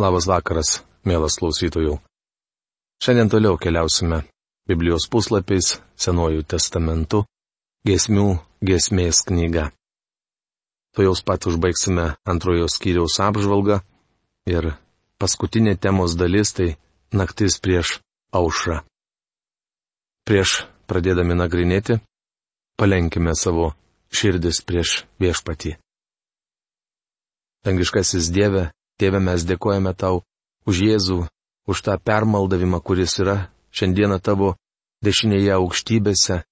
Labas vakaras, mielas klausytojų. Šiandien toliau keliausime Biblijos puslapiais, Senojų testamentu, Gesmių gesmės knyga. Tuojaus pat užbaigsime antrojo skyriaus apžvalgą ir paskutinė temos dalis tai naktis prieš aušrą. Prieš pradėdami nagrinėti, palenkime savo širdis prieš viešpatį. Dangiškasis Dieve, Tėve mes dėkojame tau už Jėzų, už tą permaldavimą, kuris yra šiandieną tavo dešinėje aukštybėse,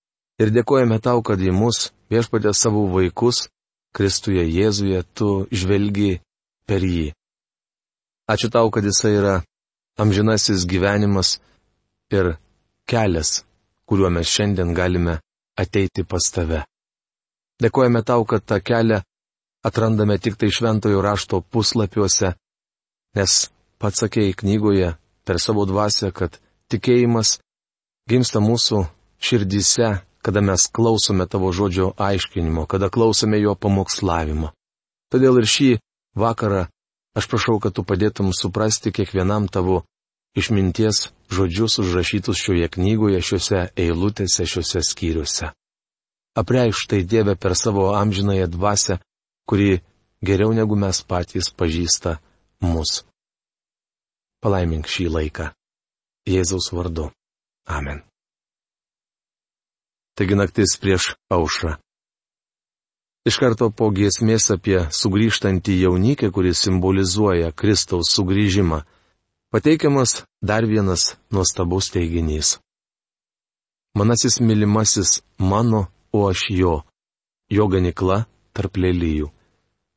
ir dėkojame tau, kad į mus, viešpatė savo vaikus, Kristuje Jėzuje, tu žvelgi per jį. Ačiū tau, kad jisai yra amžinasis gyvenimas ir kelias, kuriuo mes šiandien galime ateiti pas tave. Dėkojame tau, kad tą kelią atrandame tik tai šventojo rašto puslapiuose, nes pats sakėjai knygoje per savo dvasę, kad tikėjimas gimsta mūsų širdyse, kada mes klausome tavo žodžio aiškinimo, kada klausome jo pamokslavimo. Todėl ir šį vakarą aš prašau, kad tu padėtum suprasti kiekvienam tavo išminties žodžius užrašytus šioje knygoje, šiuose eilutėse, šiuose skyriuose. Apreikš tai Dieve per savo amžinąją dvasę, kuri geriau negu mes patys pažįsta mus. Palaimink šį laiką. Jėzaus vardu. Amen. Taigi naktis prieš aušrą. Iš karto po giesmės apie sugrįžtantį jaunikį, kuris simbolizuoja Kristaus sugrįžimą, pateikiamas dar vienas nuostabus teiginys. Manasis mylimasis mano, o aš jo, jo ganikla tarp lelyjų.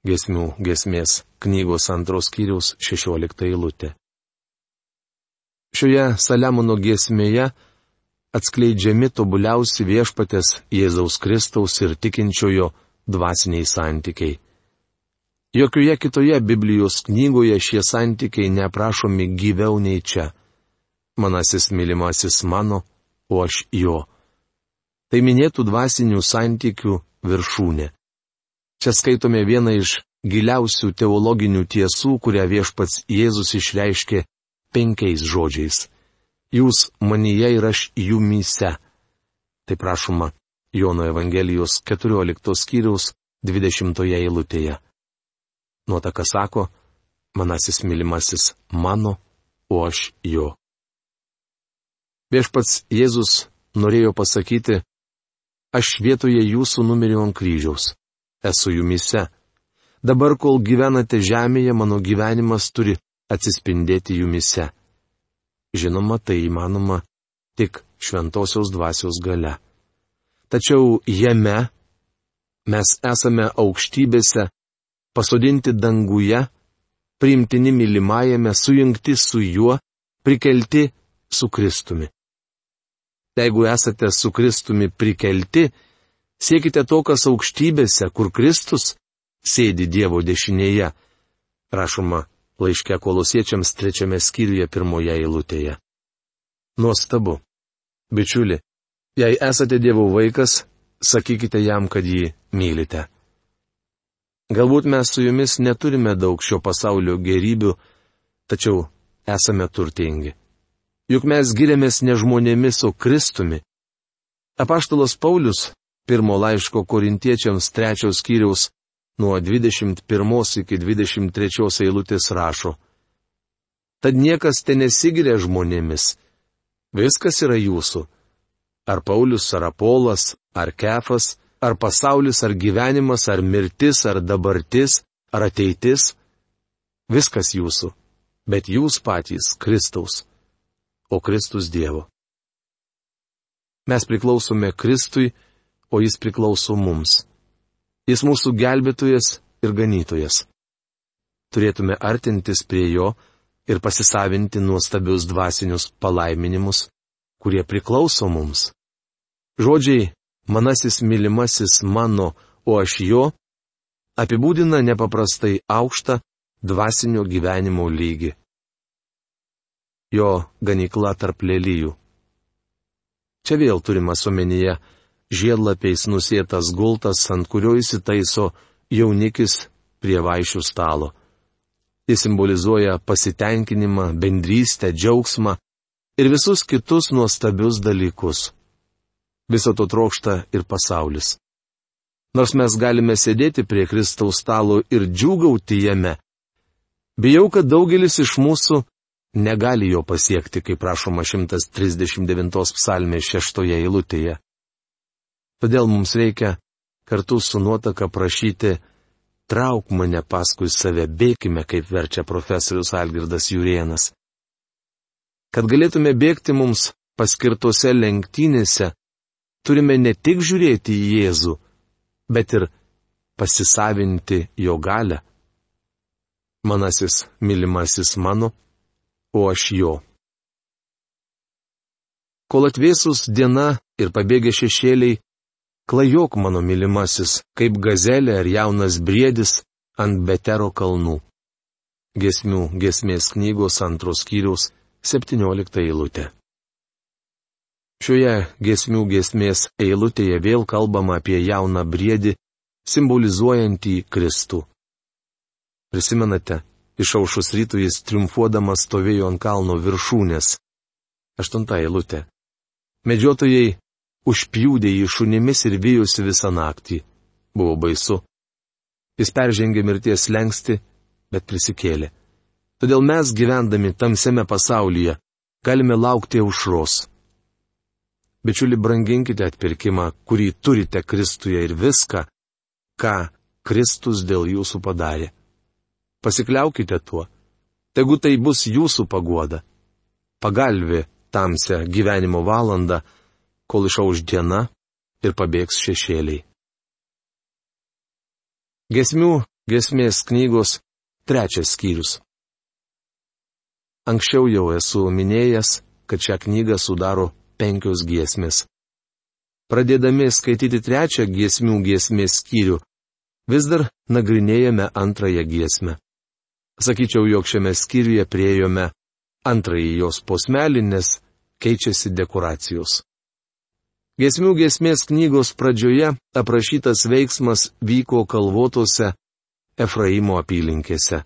Gesmių gesmės knygos antros kiriaus 16 eilutė. Šioje Saliamono giesmėje atskleidžiami tobuliausi viešpatės Jėzaus Kristaus ir tikinčiojo dvasiniai santykiai. Jokioje kitoje Biblijos knygoje šie santykiai neaprašomi gyviau nei čia. Manasis mylimasis mano, o aš jo. Tai minėtų dvasinių santykių viršūnė. Čia skaitome vieną iš giliausių teologinių tiesų, kurią viešpats Jėzus išreiškė penkiais žodžiais. Jūs manyje ir aš jumyse. Tai prašoma Jono Evangelijos 14 skyriaus 20 eilutėje. Nuotaka sako, manasis mylimasis mano, o aš jo. Viešpats Jėzus norėjo pasakyti, aš vietoje jūsų numeriu ant kryžiaus. Esu jumise. Dabar, kol gyvenate žemėje, mano gyvenimas turi atsispindėti jumise. Žinoma, tai įmanoma tik šventosios dvasios gale. Tačiau jame mes esame aukštybėse, pasodinti danguje, priimtini mylimajame, sujungti su juo, prikelti su Kristumi. Jeigu esate su Kristumi prikelti, siekite to, kas aukštybėse, kur Kristus sėdi Dievo dešinėje. Rašoma laiške kolosiečiams trečiame skyriuje pirmoje eilutėje. Nuostabu. Bičiuli, jei esate Dievo vaikas, sakykite jam, kad jį mylite. Galbūt mes su jumis neturime daug šio pasaulio gerybių, tačiau esame turtingi. Juk mes giriamės ne žmonėmis, o Kristumi. Apaštalas Paulius, pirmo laiško korintiečiams trečios skyriaus nuo 21 iki 23 eilutės rašo. Tad niekas ten nesigiria žmonėmis. Viskas yra jūsų. Ar Paulius, ar Apolas, ar Kefas, ar pasaulis, ar gyvenimas, ar mirtis, ar dabartis, ar ateitis. Viskas jūsų. Bet jūs patys Kristaus. O Kristus Dievo. Mes priklausome Kristui, o jis priklauso mums. Jis mūsų gelbėtojas ir ganytojas. Turėtume artintis prie jo ir pasisavinti nuostabius dvasinius palaiminimus, kurie priklauso mums. Žodžiai manasis mylimasis mano, o aš jo, apibūdina nepaprastai aukštą dvasinio gyvenimo lygį. Jo ganykla tarp lelyjų. Čia vėl turimas omenyje žiedlapiais nusėtas gultas, ant kurio įsitaiso jaunikis prie vaišių stalo. Jis simbolizuoja pasitenkinimą, bendrystę, džiaugsmą ir visus kitus nuostabius dalykus. Viso to trokšta ir pasaulis. Nors mes galime sėdėti prie Kristaus stalo ir džiūgauti jame, bijau, kad daugelis iš mūsų negali jo pasiekti, kaip prašoma 139 psalmės šeštoje eilutėje. Todėl mums reikia kartu su nuotaka prašyti, trauk mane paskui save, bėkime, kaip verčia profesorius Algirdas Jurienas. Kad galėtume bėgti mums paskirtose lenktynėse, turime ne tik žiūrėti į Jėzų, bet ir pasisavinti jo galę. Manasis mylimasis mano, o aš jo. Kol atvėsus diena ir pabėgė šešėliai, klajok mano mylimasis, kaip gazelė ar jaunas briedis ant Betero kalnų. Gesmių gesmės knygos antros skyriaus 17 eilutė. Šioje gesmių gesmės eilutėje vėl kalbama apie jauną briedį, simbolizuojantį Kristų. Prisimenate, Išaušus rytų jis triumfuodamas stovėjo ant kalno viršūnės. Aštunta eilutė. Medžiotojai užpjūdė jį šunimis ir vyjusi visą naktį. Buvo baisu. Jis peržengė mirties lengsti, bet prisikėlė. Todėl mes gyvendami tamsiame pasaulyje galime laukti aušros. Bičiuli, branginkite atpirkimą, kurį turite Kristuje ir viską, ką Kristus dėl jūsų padarė. Pasikliaukite tuo. Tegu tai bus jūsų paguoda. Pagalvė tamsią gyvenimo valandą, kol išauž diena ir pabėgs šešėliai. Gesmių gesmės knygos trečias skyrius. Anksčiau jau esu minėjęs, kad šią knygą sudaro penkios giesmės. Pradėdami skaityti trečią giesmių giesmės skyrių, vis dar nagrinėjame antrąją giesmę. Sakyčiau, jog šiame skyriuje priejome antrąjį jos posmelį, nes keičiasi dekoracijos. Gesmių gesmės knygos pradžioje aprašytas veiksmas vyko kalvotose Efraimo apylinkėse.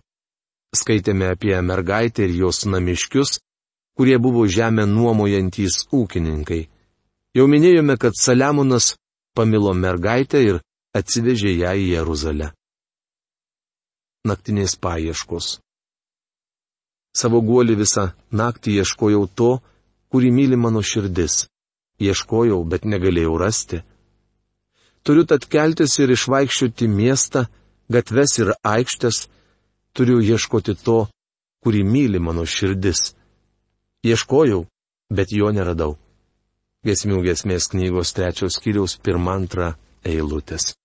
Skaitėme apie mergaitę ir jos namiškius, kurie buvo žemę nuomojantys ūkininkai. Jau minėjome, kad Saliamonas pamilo mergaitę ir atsivežė ją į Jeruzalę naktinės paieškos. Savo guolį visą naktį ieškojau to, kurį myli mano širdis. Ieškojau, bet negalėjau rasti. Turiu tad keltis ir išvaikščioti miestą, gatves ir aikštės, turiu ieškoti to, kurį myli mano širdis. Ieškojau, bet jo neradau. Gesmių gesmės knygos trečios skyriaus pirmą antrą eilutės.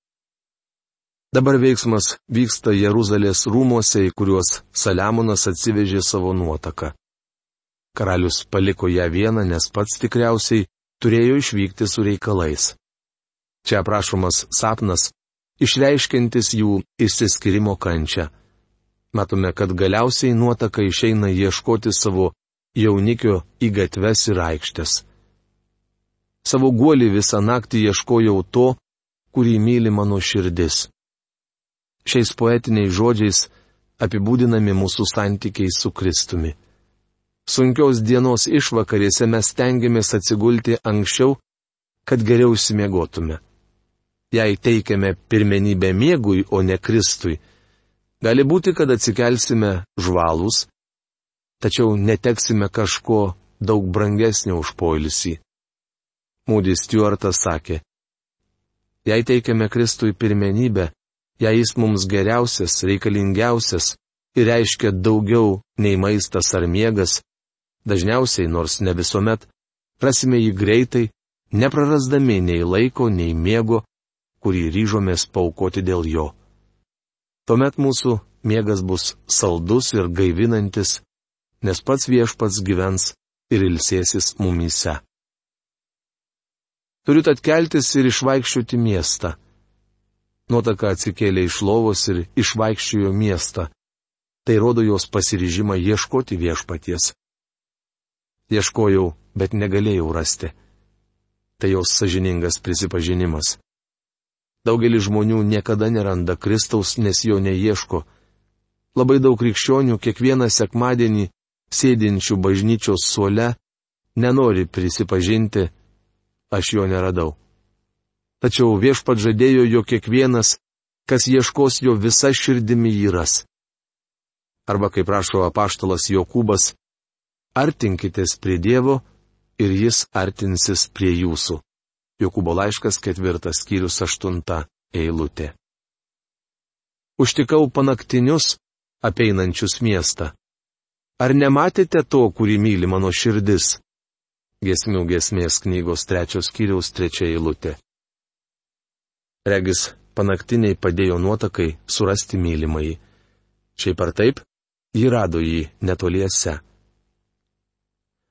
Dabar veiksmas vyksta Jeruzalės rūmose, į kuriuos Saliamonas atsivežė savo nuotaką. Karalius paliko ją vieną, nes pats tikriausiai turėjo išvykti su reikalais. Čia aprašomas sapnas, išreiškintis jų išsiskirimo kančią. Matome, kad galiausiai nuotaka išeina ieškoti savo jaunikio į gatves ir aikštės. Savo guolį visą naktį ieškojau to, kurį myli mano širdis. Šiais poetiniais žodžiais apibūdinami mūsų santykiai su Kristumi. Sunkios dienos išvakarėse mes tengiamės atsigulti anksčiau, kad geriau įsimiegotume. Jei teikiame pirmenybę miegui, o ne Kristui, gali būti, kad atsikelsime žvalus, tačiau neteksime kažko daug brangesnio už poilsį. Mūdis Stuartas sakė, jei teikiame Kristui pirmenybę, jei jis mums geriausias, reikalingiausias ir reiškia daugiau nei maistas ar miegas, dažniausiai, nors ne visuomet, rasime jį greitai, neprarasdami nei laiko, nei miego, kurį ryžomės paukoti dėl jo. Tuomet mūsų miegas bus saldus ir gaivinantis, nes pats viešpats gyvens ir ilsėsis mumyse. Turiu atkeltis ir išvaikščioti miestą Nuotaka atsikėlė iš lovos ir išvaikščiojo miestą. Tai rodo jos pasiryžimą ieškoti viešpaties. Ieškojau, bet negalėjau rasti. Tai jos sažiningas prisipažinimas. Daugelis žmonių niekada neranda Kristaus, nes jo neieško. labai daug krikščionių kiekvieną sekmadienį sėdinčių bažnyčios suole nenori prisipažinti, aš jo neradau. Tačiau viešpat žadėjo, jog kiekvienas, kas ieškos jo visa širdimi įras. Arba kaip prašo apaštalas Jokūbas, artinkitės prie Dievo ir jis artinsis prie jūsų. Jokūbo laiškas ketvirtas skyrius aštunta eilutė. Užtikau panaktinius, apeinančius miestą. Ar nematėte to, kurį myli mano širdis? Gesmių gesmės knygos trečios skyriaus trečia eilutė. Regis, panaktiniai padėjo nuotakai surasti mylimai. Šiaip ar taip, ji rado jį netoliese.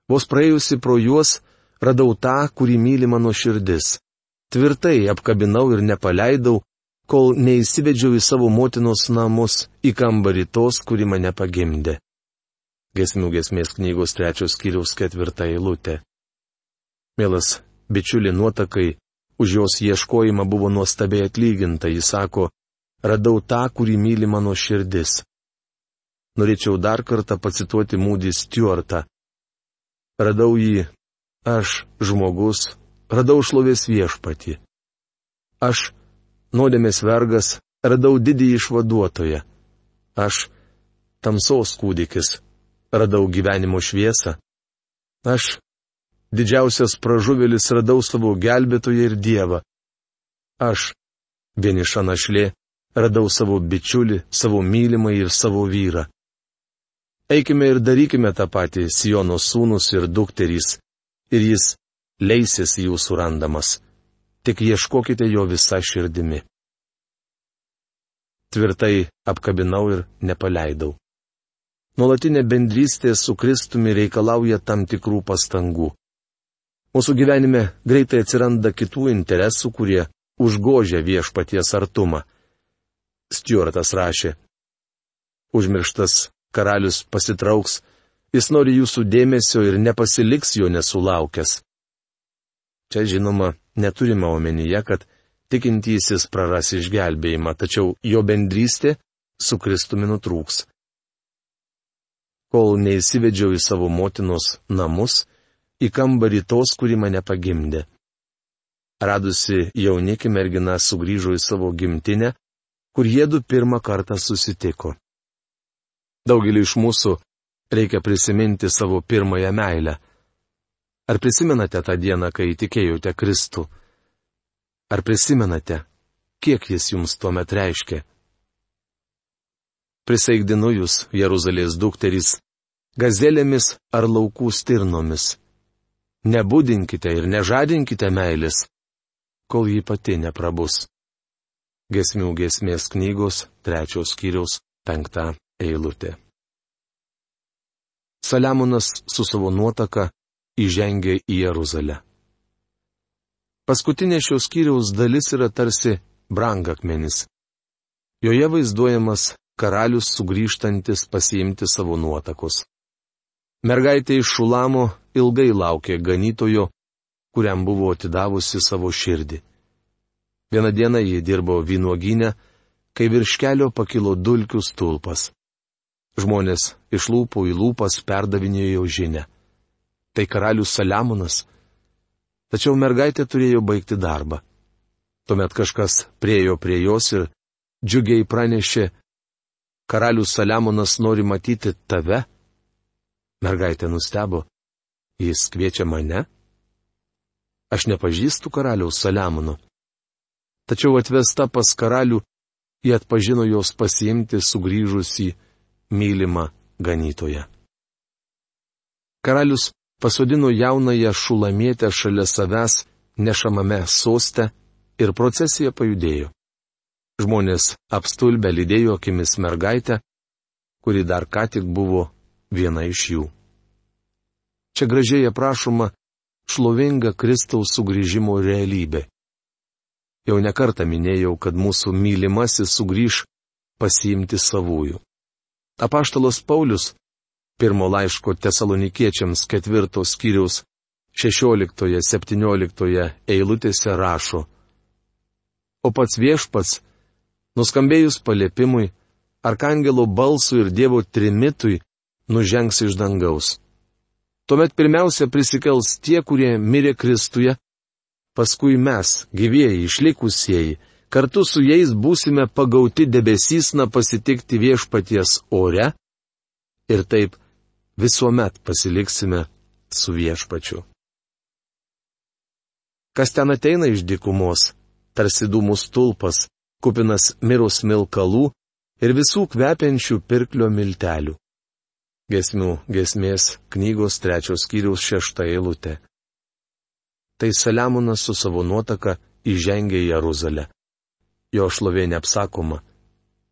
Vos praėjusi pro juos, radau tą, kurį myli mano širdis. Tvirtai apkabinau ir nepaleidau, kol neįsivedžiau į savo motinos namus, į kambarį tos, kuri mane pagimdė. Gesmių gesmės knygos trečios skyriaus ketvirta eilutė. Mielas, bičiuli nuotakai, už jos ieškojimą buvo nuostabiai atlyginta, jis sako, radau tą, kurį myli mano širdis. Norėčiau dar kartą pacituoti Mūdį Stuartą. Radau jį, aš, žmogus, radau šlovės viešpatį. Aš, nuodėmės vergas, radau didį išvaduotoją. Aš, tamsos kūdikis, radau gyvenimo šviesą. Aš, didžiausias pražuvėlis, radau savo gelbėtoją ir dievą. Aš, vieniša našlė, radau savo bičiulį, savo mylimą ir savo vyrą. Eikime ir darykime tą patį Sijono sūnus ir dukterys, ir jis leisis jūsų randamas tik ieškokite jo visą širdimi. Tvirtai apkabinau ir nepaleidau. Nuolatinė bendrystė su Kristumi reikalauja tam tikrų pastangų. Mūsų gyvenime greitai atsiranda kitų interesų, kurie užgožia viešpaties artumą. Stuartas rašė. Užmirštas karalius pasitrauks, jis nori jūsų dėmesio ir nepasiliks jo nesulaukęs. Čia žinoma, neturime omenyje, kad tikintysis praras išgelbėjimą, tačiau jo bendrystė su Kristumi nutrūks. Kol neįsivedžiau į savo motinos namus, į kambarį tos, kuri mane pagimdė. Radusi jaunikį mergina sugrįžo į savo gimtinę, kur jėdu pirmą kartą susitiko. Daugelį iš mūsų reikia prisiminti savo pirmąją meilę. Ar prisimenate tą dieną, kai tikėjote Kristų? Ar prisimenate, kiek jis jums tuomet reiškia? Prisaigdinu jūs, Jeruzalės dukterys, gazelėmis ar laukų stirnomis. Nebudinkite ir nežadinkite meilės, kol ji pati neprabus. Gesmių gesmės knygos trečios skyriaus penktą eilutė. Saliamonas su savo nuotaka įžengė į Jeruzalę. Paskutinė šios skyriaus dalis yra tarsi brangakmenis. Joje vaizduojamas karalius sugrįžtantis pasiimti savo nuotakus. Mergaitė iš Šulamo ilgai laukė ganytojo, kuriam buvo atidavusi savo širdį. Vieną dieną ji dirbo vynuoginę, kai virš kelio pakilo dulkių stulpas. Žmonės iš lūpų į lūpas perdavinėjo žinę. Tai karalius Saliamonas Tačiau mergaitė turėjo baigti darbą. Tuomet kažkas priejo prie jos ir džiugiai pranešė, karalius Saliamonas nori matyti tave. Mergaitė nustebo, jis kviečia mane? Aš nepažįstu karaliaus Saliamono. Tačiau atvesta pas karalių, jie atpažino jos pasiimti sugrįžusį mylimą ganytoją. Karalius pasodino jaunąją šulamietę šalia savęs nešamame soste ir procesija pajudėjo. Žmonės apstulbę lydėjo akimis mergaitę, kuri dar ką tik buvo viena iš jų. Čia gražiai aprašoma šlovinga Kristaus sugrįžimo realybė. Jau nekartą minėjau, kad mūsų mylimasis sugrįž pasiimti savųjų. Apaštalas Paulius pirmo laiško tesalonikiečiams ketvirtos skyriaus 16-17 eilutėse rašo. O pats viešpats, nuskambėjus paliepimui, arkangelo balsui ir Dievo trimitui nužengs iš dangaus. Tuomet pirmiausia prisikels tie, kurie mirė Kristuje, paskui mes, gyvieji, išlikusieji, kartu su jais būsime pagauti debesysna pasitikti viešpaties ore ir taip visuomet pasiliksime su viešpačiu. Kas ten ateina iš dykumos, tarsi dūmų stulpas, kupinas mirus milkalų ir visų kvepiančių pirklio miltelių. Gesmių gesmės knygos trečios skyriaus šešta eilutė. Tai Saliamonas su savo nuotaka įžengė į Jeruzalę. Jo šlovė neapsakoma.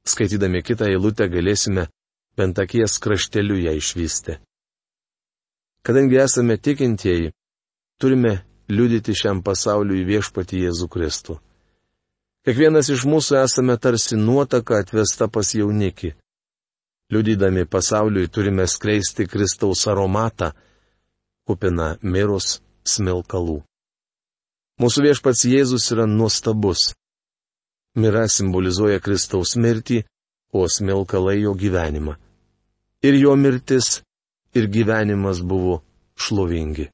Skaitydami kitą eilutę galėsime bent akies krašteliu ją išvysti. Kadangi esame tikintieji, turime liudyti šiam pasauliu į viešpatį Jėzų Kristų. Kiekvienas iš mūsų esame tarsi nuotaka atvesta pas jaunikį. Liudydami pasauliui turime skleisti Kristaus aromatą, kupina mirus smilkalų. Mūsų viešpats Jėzus yra nuostabus. Mira simbolizuoja Kristaus mirtį, o smilkalai jo gyvenimą. Ir jo mirtis, ir gyvenimas buvo šlovingi.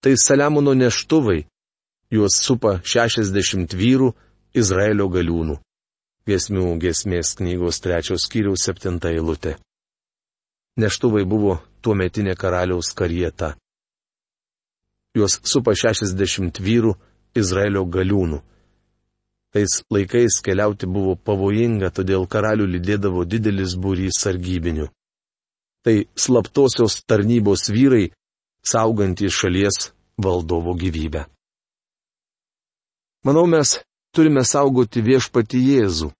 Tai Saliamono neštuvai, juos supa šešiasdešimt vyrų Izraelio galiūnų. Gesmių gesmės knygos trečios skyriaus septinta eilutė. Neštuvai buvo tuo metinė karaliaus karieta. Juos supa 60 vyrų Izraelio galiūnų. Tais laikais keliauti buvo pavojinga, todėl karalių lydėdavo didelis būrys sargybinių. Tai slaptosios tarnybos vyrai, saugantys šalies valdovo gyvybę. Manau, mes turime saugoti viešpati Jėzų.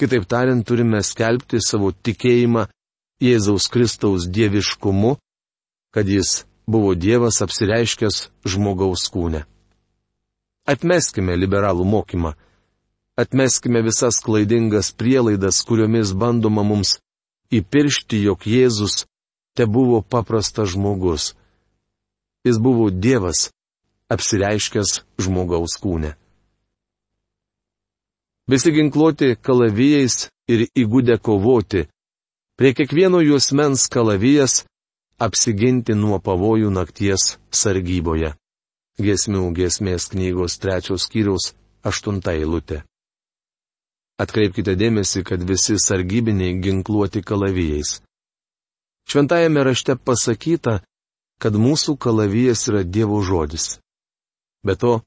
Kitaip tariant, turime skelbti savo tikėjimą Jėzaus Kristaus dieviškumu, kad jis buvo Dievas apsireiškęs žmogaus kūne. Atmeskime liberalų mokymą. Atmeskime visas klaidingas prielaidas, kuriomis bandoma mums įpiršti, jog Jėzus te buvo paprastas žmogus. Jis buvo Dievas, apsireiškęs žmogaus kūne. Visi ginkluoti kalavijais ir įgūdę kovoti. Prie kiekvieno juosmens kalavijas apsiginti nuo pavojų nakties sargyboje. Gesmių gesmės knygos trečios skyriaus aštunta eilutė. Atkreipkite dėmesį, kad visi sargybiniai ginkluoti kalavijais. Šventajame rašte pasakyta, kad mūsų kalavijas yra Dievo žodis. Be to,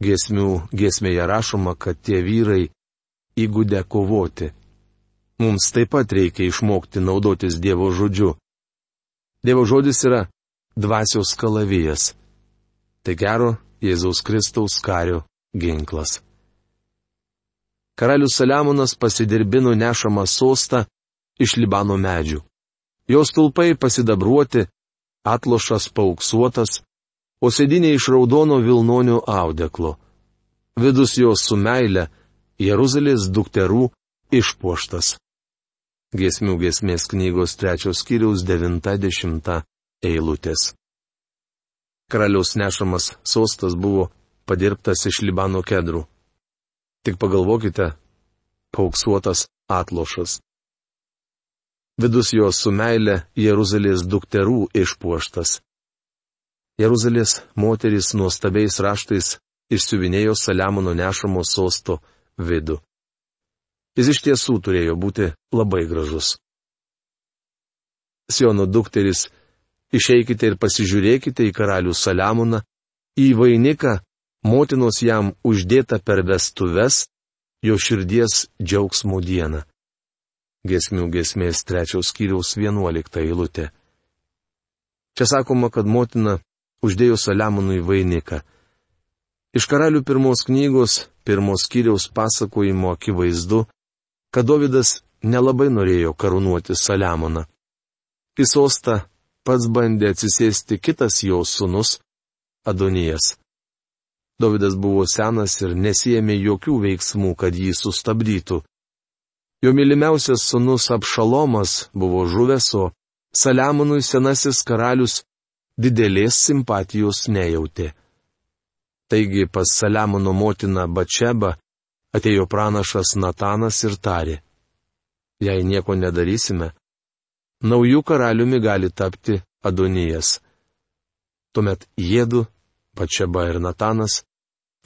Giesmių giesmėje rašoma, kad tie vyrai įgūdę kovoti. Mums taip pat reikia išmokti naudotis Dievo žodžiu. Dievo žodis yra dvasios kalavijas. Tai gero Jėzaus Kristaus kario ginklas. Karalius Saliamonas pasidirbino nešamą sostą iš Libano medžių. Jos tulpai pasidabruoti, atlošas pauksuotas, o sėdinė iš raudono Vilnonio audeklo. Vidus jos su meile Jeruzalės dukterų išpuoštas. Gesmių gesmės knygos trečios skyriaus 90 eilutės. Karaliaus nešamas sostas buvo padirbtas iš Libano kedrų. Tik pagalvokite, pauksuotas atlošas. Vidus jos su meile Jeruzalės dukterų išpuoštas. Jeruzalės moterys nuostabiais raštais išsiuvinėjo Saliamono nešamo sosto vidų. Jis iš tiesų turėjo būti labai gražus. Siono dukteris, išeikite ir pasižiūrėkite į karalių Saliamoną, į vainiką, motinos jam uždėtą per vestuves, jo širdies džiaugsmų dieną. Gesmių gesmės trečiaus skyriaus vienuolikta eilutė. Čia sakoma, kad motina uždėjo Saliamonui vainiką. Iš karalių pirmos knygos, pirmos kiriaus pasakojimo akivaizdu, kad Davidas nelabai norėjo karūnuoti Saliamoną. Į sostą pats bandė atsisėsti kitas jo sunus - Adonijas. Davidas buvo senas ir nesijėmė jokių veiksmų, kad jį sustabdytų. Jo mylimiausias sunus Apšalomas buvo žuvęs, o Saliamonui senasis karalius didelės simpatijos nejautė. Taigi pas Saliamono motiną Bačebą atėjo pranašas Natanas ir tarė. Jei nieko nedarysime, naujų karaliumi gali tapti Adonijas. Tuomet jėdu, Pačiaba ir Natanas,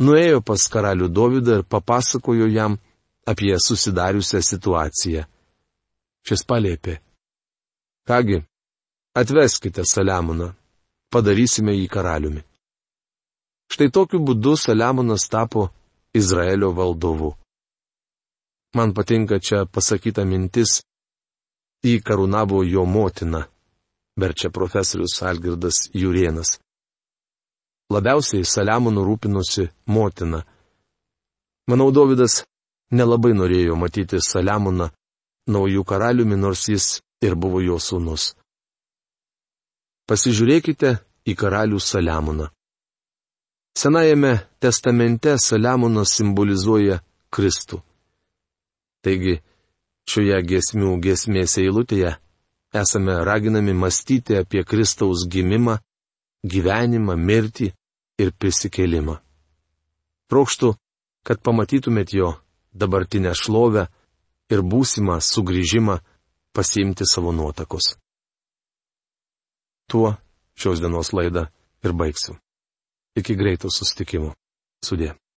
nuėjo pas karalių Dovydą ir papasakojo jam apie susidariusią situaciją. Šis palėpė. Kągi, atveskite Saliamoną, padarysime jį karaliumi. Štai tokiu būdu Saliamonas tapo Izraelio valdovu. Man patinka čia pasakyta mintis, jį karūnavo jo motina, berčia profesorius Algirdas Jurienas. Labiausiai Saliamonų rūpinosi motina. Manau, Davidas nelabai norėjo matyti Saliamoną naujų karaliumi, nors jis ir buvo jo sūnus. Pasižiūrėkite į karalių Saliamoną. Senajame testamente Saliamonas simbolizuoja Kristų. Taigi, šioje giesmių giesmės eilutėje esame raginami mąstyti apie Kristaus gimimą, gyvenimą, mirtį ir prisikėlimą. Trokštų, kad pamatytumėt jo dabartinę šlovę ir būsimą sugrįžimą pasiimti savo nuotakos. Tuo šios dienos laidą ir baigsiu. Iki greito sustikimo. Sudė.